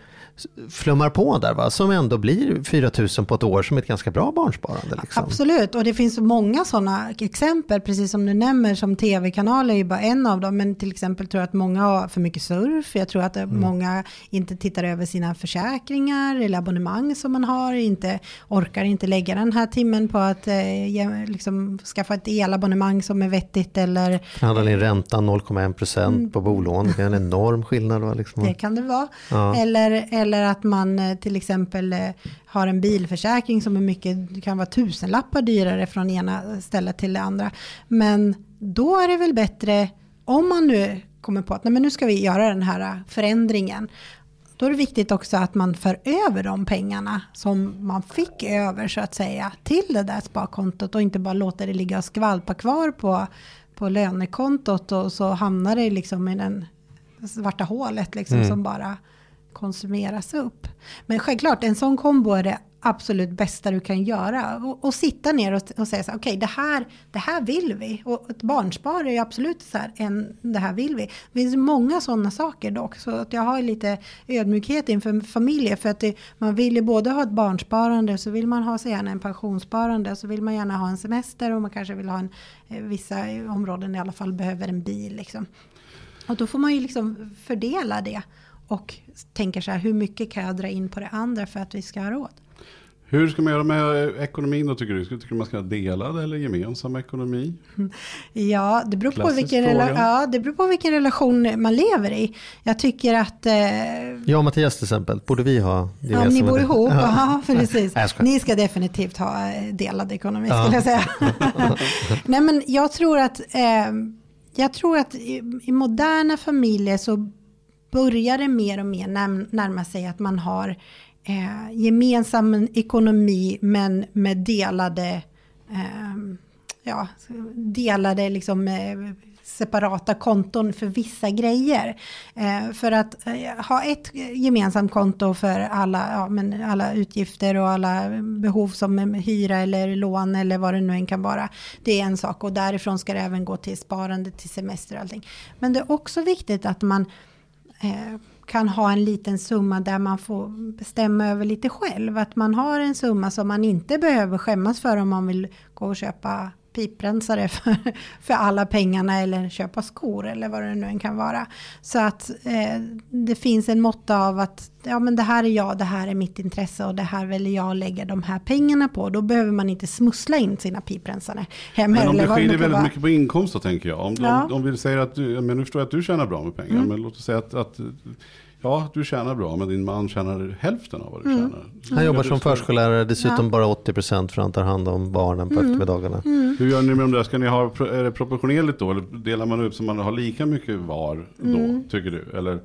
flummar på där, va? som ändå blir 4 000 på ett år som ett ganska bra barnsparande. Liksom. Absolut, och det finns många sådana exempel, precis som du nämner, som tv-kanaler är ju bara en av dem, men till exempel tror jag att många har för mycket surf, jag tror att mm. många inte tittar över sina försäkringar eller abonnemang som man har, inte orkar inte lägga den här timmen på att eh, liksom, skaffa ett elabonnemang som är vettigt eller... Handlar in räntan 0,1 procent mm. på bolån, det är en enorm skillnad. Va, liksom. Det kan det vara. Ja. Eller, eller att man eh, till exempel eh, har en bilförsäkring som är mycket, kan vara tusenlappar dyrare från ena stället till det andra. Men då är det väl bättre, om man nu kommer på att nej, men nu ska vi göra den här förändringen. Då är det viktigt också att man för över de pengarna som man fick över så att säga till det där sparkontot och inte bara låta det ligga och skvalpa kvar på, på lönekontot och så hamnar det liksom i den svarta hålet liksom mm. som bara konsumeras upp. Men självklart, en sån kombo är det absolut bästa du kan göra. Och, och sitta ner och, och säga så okej, okay, det, här, det här vill vi. Och ett barnspar är ju absolut så här, en, det här vill vi. Det finns många sådana saker dock, så att jag har lite ödmjukhet inför familjer. För att det, man vill ju både ha ett barnsparande, så vill man ha så gärna en pensionssparande, så vill man gärna ha en semester och man kanske vill ha en, eh, vissa områden i alla fall behöver en bil. Liksom. Och då får man ju liksom fördela det och tänker så här, hur mycket kan jag dra in på det andra för att vi ska ha råd? Hur ska man göra med ekonomin då tycker du? Tycker du man ska ha delad eller gemensam ekonomi? Ja, det beror, på vilken ja, det beror på vilken relation man lever i. Jag tycker att... Eh, jag och Mattias till exempel, borde vi ha Ja, ni bor ihop, ja, precis. ni ska definitivt ha eh, delad ekonomi ja. skulle jag säga. Nej men jag tror att, eh, jag tror att i, i moderna familjer så börjar det mer och mer närma sig att man har eh, gemensam ekonomi men med delade, eh, ja, delade liksom, eh, separata konton för vissa grejer. Eh, för att eh, ha ett gemensamt konto för alla, ja, men alla utgifter och alla behov som eh, hyra eller lån eller vad det nu än kan vara. Det är en sak och därifrån ska det även gå till sparande, till semester och allting. Men det är också viktigt att man eh, Eh, kan ha en liten summa där man får bestämma över lite själv. Att man har en summa som man inte behöver skämmas för om man vill gå och köpa piprensare för, för alla pengarna eller köpa skor eller vad det nu än kan vara. Så att eh, det finns en mått av att ja, men det här är jag, det här är mitt intresse och det här vill jag lägga de här pengarna på. Då behöver man inte smussla in sina piprensare hem. Men om det skiljer väldigt vara. mycket på inkomst då tänker jag. Om, ja. om, om vi säger att du, men nu förstår jag att du tjänar bra med pengar, mm. men låt oss säga att, att Ja, du tjänar bra, men din man tjänar hälften av vad du mm. tjänar. Han jobbar som förskollärare, dessutom ja. bara 80% för han tar hand om barnen på mm. eftermiddagarna. Mm. Hur gör ni med de där? Ska ni ha, är det proportionerligt då? Eller delar man upp så man har lika mycket var då, mm. tycker du? Eller?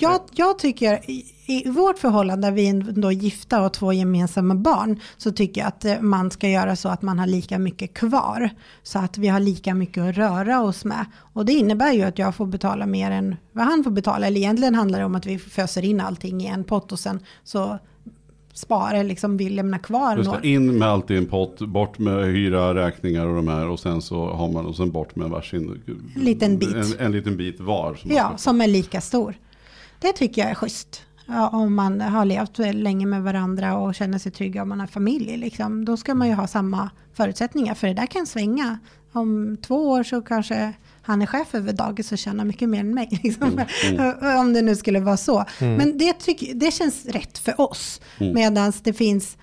Jag, jag tycker, i, i vårt förhållande, där vi är då gifta och två gemensamma barn, så tycker jag att eh, man ska göra så att man har lika mycket kvar. Så att vi har lika mycket att röra oss med. Och det innebär ju att jag får betala mer än vad han får betala. Eller egentligen handlar det om att vi föser in allting i en pott och sen så spara, liksom vi lämnar kvar. Just det, in med allt i en pott, bort med hyra, räkningar och de här och sen så har man och sen bort med varsin liten bit. En, en liten bit var. Som ja, som är lika stor. Det tycker jag är schysst. Ja, om man har levt länge med varandra och känner sig trygga om man har familj. Liksom, då ska man ju ha samma förutsättningar. För det där kan svänga. Om två år så kanske han är chef över dagis och tjänar mycket mer än mig. Liksom. Mm. Mm. Om det nu skulle vara så. Mm. Men det, tyck, det känns rätt för oss. Mm. Medan det finns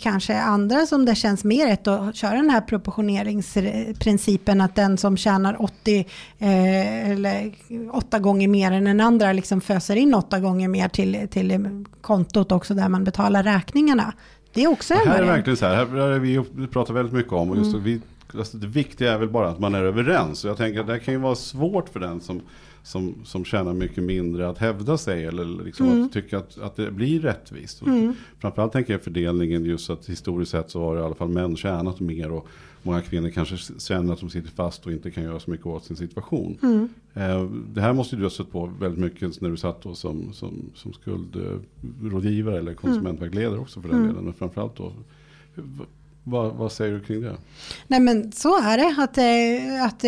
kanske andra som det känns mer rätt att köra den här proportioneringsprincipen att den som tjänar 80 eh, eller 8 gånger mer än den andra liksom föser in 8 gånger mer till, till kontot också där man betalar räkningarna. Det är också en Här är det verkligen så här, här är vi pratar väldigt mycket om och just mm. vi, alltså det viktiga är väl bara att man är överens. Och jag tänker att det kan ju vara svårt för den som som, som tjänar mycket mindre att hävda sig eller liksom mm. att tycka att, att det blir rättvist. Mm. Framförallt tänker jag fördelningen just att historiskt sett så har i alla fall män tjänat mer och många kvinnor kanske känner att de sitter fast och inte kan göra så mycket åt sin situation. Mm. Eh, det här måste du ha sett på väldigt mycket när du satt då som, som, som skuldrådgivare eller konsumentvägledare också för den mm. delen. Och framförallt då vad, vad, säger du kring det? Nej men så är det. Att, att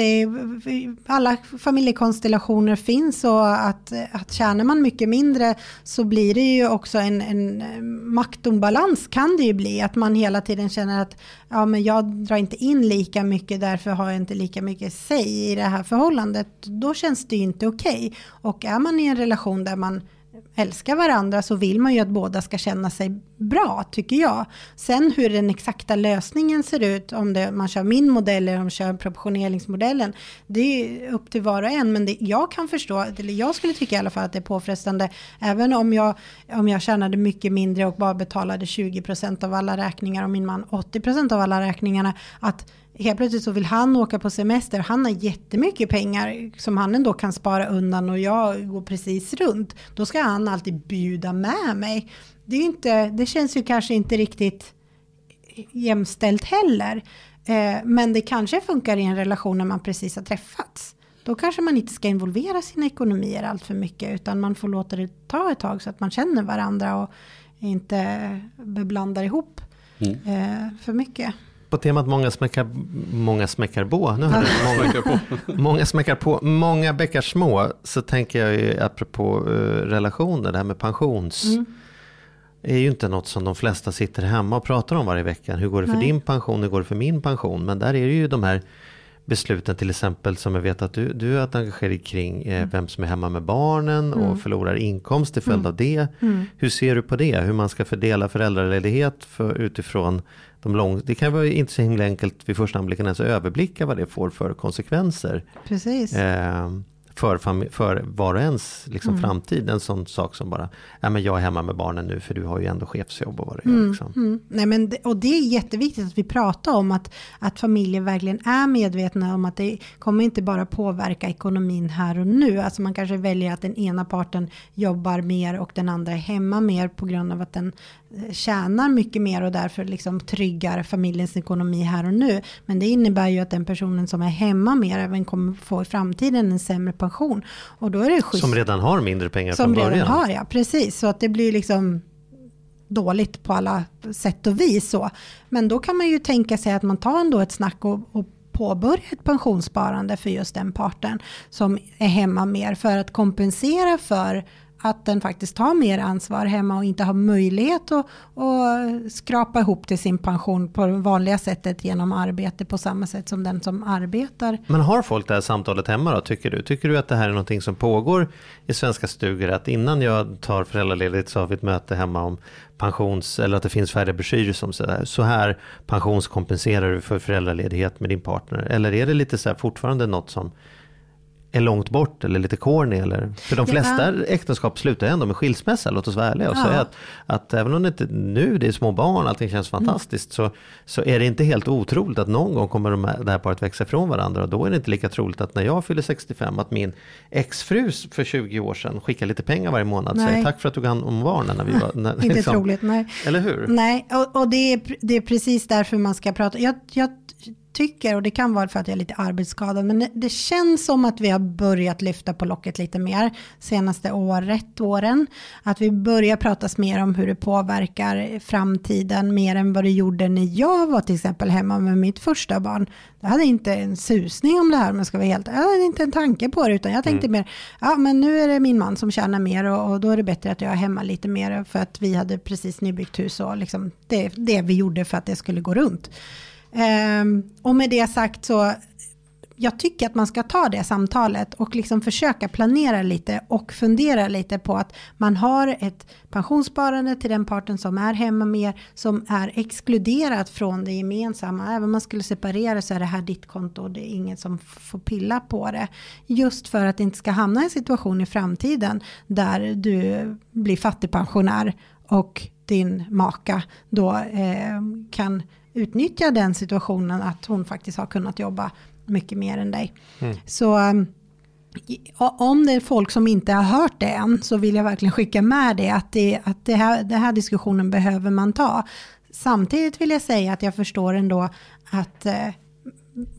alla familjekonstellationer finns och att, att tjänar man mycket mindre så blir det ju också en, en eh, maktombalans kan det ju bli. Att man hela tiden känner att ja, men jag drar inte in lika mycket därför har jag inte lika mycket säg i det här förhållandet. Då känns det ju inte okej. Okay. Och är man i en relation där man älskar varandra så vill man ju att båda ska känna sig bra, tycker jag. Sen hur den exakta lösningen ser ut, om det, man kör min modell eller om man kör proportioneringsmodellen, det är upp till var och en. Men det, jag kan förstå, eller jag skulle tycka i alla fall att det är påfrestande, även om jag, om jag tjänade mycket mindre och bara betalade 20% av alla räkningar och min man 80% av alla räkningarna, att helt plötsligt så vill han åka på semester. Han har jättemycket pengar som han ändå kan spara undan och jag går precis runt. Då ska han alltid bjuda med mig. Det, är inte, det känns ju kanske inte riktigt jämställt heller. Eh, men det kanske funkar i en relation när man precis har träffats. Då kanske man inte ska involvera sina ekonomier allt för mycket utan man får låta det ta ett tag så att man känner varandra och inte beblandar ihop mm. eh, för mycket på temat många smäckar, många smäckar på, nu många, många smäckar på, många bäckar små, så tänker jag ju apropå uh, relationer, det här med pensions. Mm. är ju inte något som de flesta sitter hemma och pratar om varje vecka. Hur går det för Nej. din pension, hur går det för min pension? Men där är det ju de här besluten till exempel som jag vet att du, du är engagerad kring eh, mm. vem som är hemma med barnen mm. och förlorar inkomst till följd mm. av det. Mm. Hur ser du på det? Hur man ska fördela föräldraledighet för, utifrån de lång, det kan vara inte så himla enkelt vid första anblicken ens överblicka vad det får för konsekvenser. Precis. Eh, för, för var och ens liksom, mm. framtid. En sån sak som bara, ja, men jag är hemma med barnen nu för du har ju ändå chefsjobb och vad det mm. är. Liksom. Mm. Nej, men det, och det är jätteviktigt att vi pratar om att, att familjer verkligen är medvetna om att det kommer inte bara påverka ekonomin här och nu. Alltså man kanske väljer att den ena parten jobbar mer och den andra är hemma mer på grund av att den tjänar mycket mer och därför liksom tryggar familjens ekonomi här och nu. Men det innebär ju att den personen som är hemma mer även kommer få i framtiden en sämre pension. Och då är det schysst. Som redan har mindre pengar Som från början. redan har, ja precis. Så att det blir liksom dåligt på alla sätt och vis. Så. Men då kan man ju tänka sig att man tar ändå ett snack och, och påbörja ett pensionssparande för just den parten som är hemma mer för att kompensera för att den faktiskt tar mer ansvar hemma och inte har möjlighet att, att skrapa ihop till sin pension på det vanliga sättet genom arbete på samma sätt som den som arbetar. Men har folk det här samtalet hemma då, tycker du? Tycker du att det här är någonting som pågår i svenska stugor? Att innan jag tar föräldraledigt så har vi ett möte hemma om pensions, eller att det finns färdiga broschyrer som sådär, så här pensionskompenserar du för föräldraledighet med din partner. Eller är det lite så här fortfarande något som är långt bort eller lite corny. Eller, för de flesta Ja. äktenskap slutar ändå med skilsmässa, låt oss vara ärliga och Ja. säga att, att även om det inte nu det är små barn, allting känns fantastiskt, så, så är det inte helt otroligt att någon gång kommer de här, det här paret växa ifrån varandra och då är det inte lika troligt att när jag fyller 65 att min exfru för 20 år sedan skickar lite pengar varje månad och säger tack för att du tog hand om barnen när vi var... När, Inte liksom. troligt, nej. Eller hur? Nej, och, och det, är, det är precis därför man ska prata. Jag, jag tycker, och det kan vara för att jag är lite arbetsskadad, men det, känns som att vi har börjat lyfta på locket lite mer senaste året, åren. Att vi börjar pratas mer om hur det påverkar framtiden mer än vad det gjorde när jag var till exempel hemma med mitt första barn. Jag hade inte en susning om det här, om jag ska vara helt Jag hade inte en tanke på det, utan jag tänkte mer, ja men nu är det min man som tjänar mer och, och då är det bättre att jag är hemma lite mer för att vi hade precis nybyggt hus och liksom det, det vi gjorde för att det skulle gå runt. Ehm, och med det sagt så jag tycker att man ska ta det samtalet och liksom försöka planera lite och fundera lite på att man har ett pensionssparande till den parten som är hemma mer som är exkluderat från det gemensamma. Även om man skulle separera så är det här ditt konto och det är ingen som får pilla på det. Just för att det inte ska hamna i en situation i framtiden där du blir fattigpensionär och din maka då eh, kan utnyttja den situationen att hon faktiskt har kunnat jobba mycket mer än dig. Så um, om det är folk som inte har hört det än så vill jag verkligen skicka med det att, det, att det här, den här diskussionen behöver man ta. Samtidigt vill jag säga att jag förstår ändå att eh,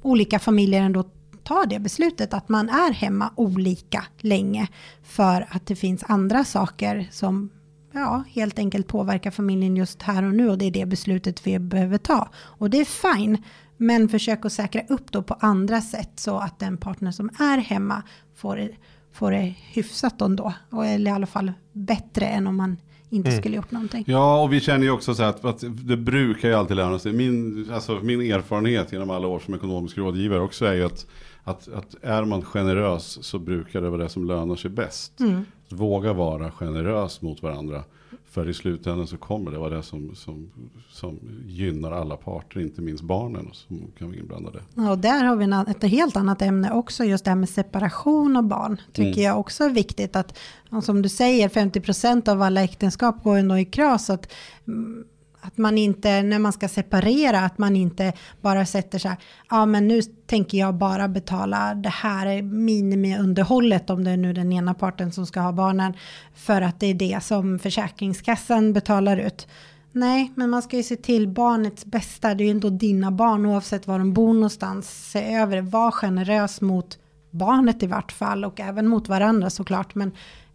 olika familjer ändå tar det beslutet att man är hemma olika länge för att det finns andra saker som ja, helt enkelt påverkar familjen just här och nu och det är det beslutet vi behöver ta. Och det är fine, men försök att säkra upp då på andra sätt så att den partner som är hemma får får det hyfsat ändå. Eller i alla fall bättre än om man inte skulle gjort någonting. Ja, och vi känner ju också så här att, att det brukar ju alltid löna sig. Min, alltså, min erfarenhet genom alla år som ekonomisk rådgivare också är ju att, att, att är man generös så brukar det vara det som lönar sig bäst. Våga vara generös mot varandra. För i slutändan så kommer det vara det som, som, som gynnar alla parter, inte minst barnen som kan vara inblandade. Ja, Och där har vi ett helt annat ämne också, just det här med separation av barn. Tycker jag också är viktigt att, som du säger, 50% av alla äktenskap går ändå i kras. Att, mm, att man inte, när man ska separera, att man inte bara sätter så här, ja men nu tänker jag bara betala det här minimiunderhållet, om det är nu den ena parten som ska ha barnen, för att det är det som Försäkringskassan betalar ut. Nej, men man ska ju se till barnets bästa. Det är ju ändå dina barn oavsett var de bor någonstans. Se över det. Var generös mot barnet i vart fall och även mot varandra såklart. Men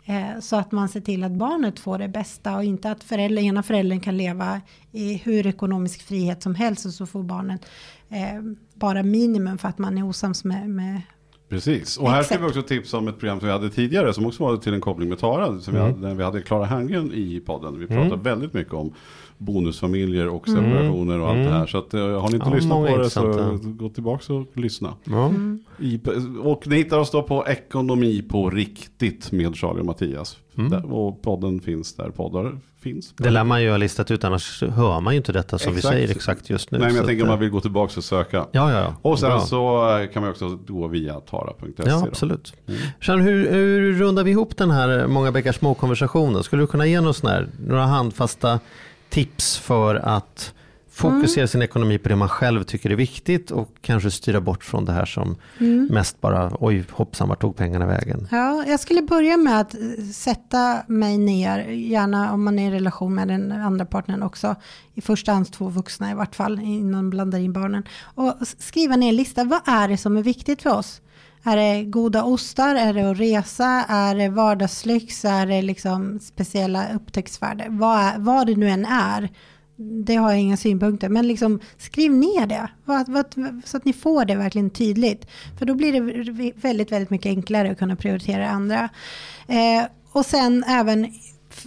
eh, så att man ser till att barnet får det bästa och inte att förälder, ena föräldern kan leva i hur ekonomisk frihet som helst och så får barnet eh, bara minimum för att man är osams med, med Precis, och här ska vi också tipsa om ett program som vi hade tidigare som också var till en koppling med Tara. Som vi hade, när vi hade Klara Herngren i podden. Vi pratade väldigt mycket om bonusfamiljer och separationer och allt det här. Så att, eh, har ni inte Ja, lyssnat på det så gå tillbaka och lyssna. Ja. I, och ni hittar oss då på Ekonomi på riktigt med Charlie och Mattias. Där, och podden finns där poddar finns. Det lär man ju ha listat ut, annars hör man ju inte detta som Exakt. vi säger exakt just nu. Nej men jag att, tänker om eh, man vill gå tillbaka och söka. Ja, ja, ja. Och sen Bra. så eh, kan man också gå via tara.se. Ja, absolut. Jean, hur, hur rundar vi ihop den här många bäckar små konversationen? Skulle du kunna ge oss här, några handfasta tips för att Fokusera sin ekonomi på det man själv tycker är viktigt och kanske styra bort från det här som Mm. mest bara, oj hoppsan, vart tog pengarna vägen? Ja, jag skulle börja med att eh, sätta mig ner, gärna om man är i relation med den andra partnern också, i första hand två vuxna i vart fall, innan man blandar in barnen, och skriva ner en lista, vad är det som är viktigt för oss? Är det goda ostar, är det att resa, är det vardagslyx, är det liksom speciella upptäcktsfärder? Vad, vad det nu än är, det har jag inga synpunkter, men liksom skriv ner det vad, vad, så att ni får det verkligen tydligt. För då blir det väldigt, väldigt mycket enklare att kunna prioritera det andra. Eh, och sen även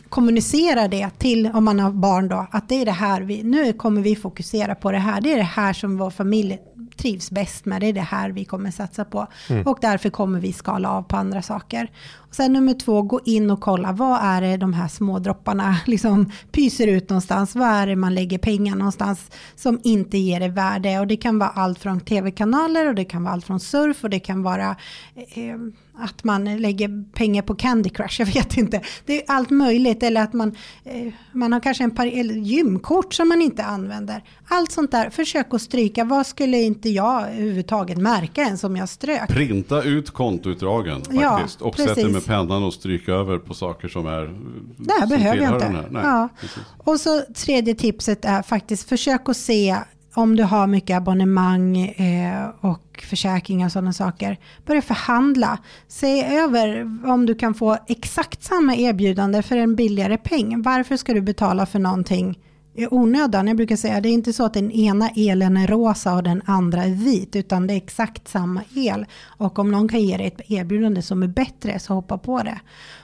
kommunicera det till, om man har barn då, att det är det här vi, nu kommer vi fokusera på det här, det är det här som vår familj trivs bäst med, det är det här vi kommer satsa på. Och därför kommer vi skala av på andra saker. Och sen nummer två, gå in och kolla, vad är det de här små dropparna liksom pyser ut någonstans, vad är det man lägger pengar någonstans som inte ger det värde. Och det kan vara allt från tv-kanaler och det kan vara allt från surf och det kan vara eh, att man lägger pengar på Candy Crush, jag vet inte. Det är allt möjligt, eller att man, eh, man har kanske en par gymkort som man inte använder. Allt sånt där, försök att stryka. Vad skulle inte jag överhuvudtaget märka ens om jag strök? Printa ut kontoutdragen Ja, faktiskt. och precis. sätta med pennan och stryka över på saker som är... Det här behöver jag inte. Nej, ja. precis. Och så tredje tipset är faktiskt försök att se om du har mycket abonnemang eh, och försäkringar och sådana saker. Börja förhandla. Se över om du kan få exakt samma erbjudande för en billigare peng. Varför ska du betala för någonting i onödan? Jag brukar säga det är inte så att den ena elen är rosa och den andra är vit utan det är exakt samma el. Och om någon kan ge dig ett erbjudande som är bättre så hoppa på det.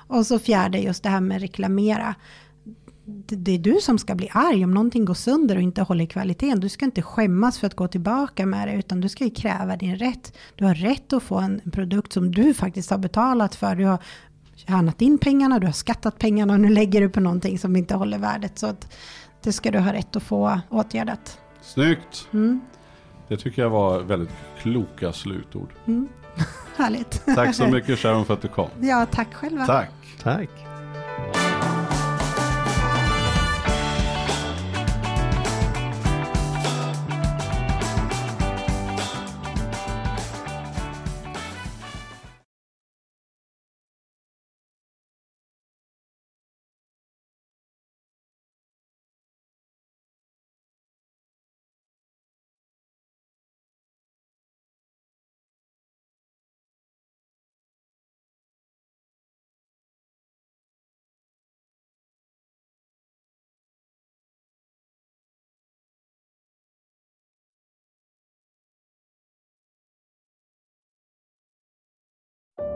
Och så fjärde just det här med reklamera det är du som ska bli arg om någonting går sönder och inte håller kvaliteten. Du ska inte skämmas för att gå tillbaka med det, utan du ska ju kräva din rätt. Du har rätt att få en produkt som du faktiskt har betalat för. Du har tjänat in pengarna, du har skattat pengarna och nu lägger du på någonting som inte håller värdet. Så att det ska du ha rätt att få åtgärdat. Snyggt! Mm. Det tycker jag var väldigt kloka slutord. Härligt. Tack så mycket Sharon för att du kom. Ja, tack själva. Tack! Tack.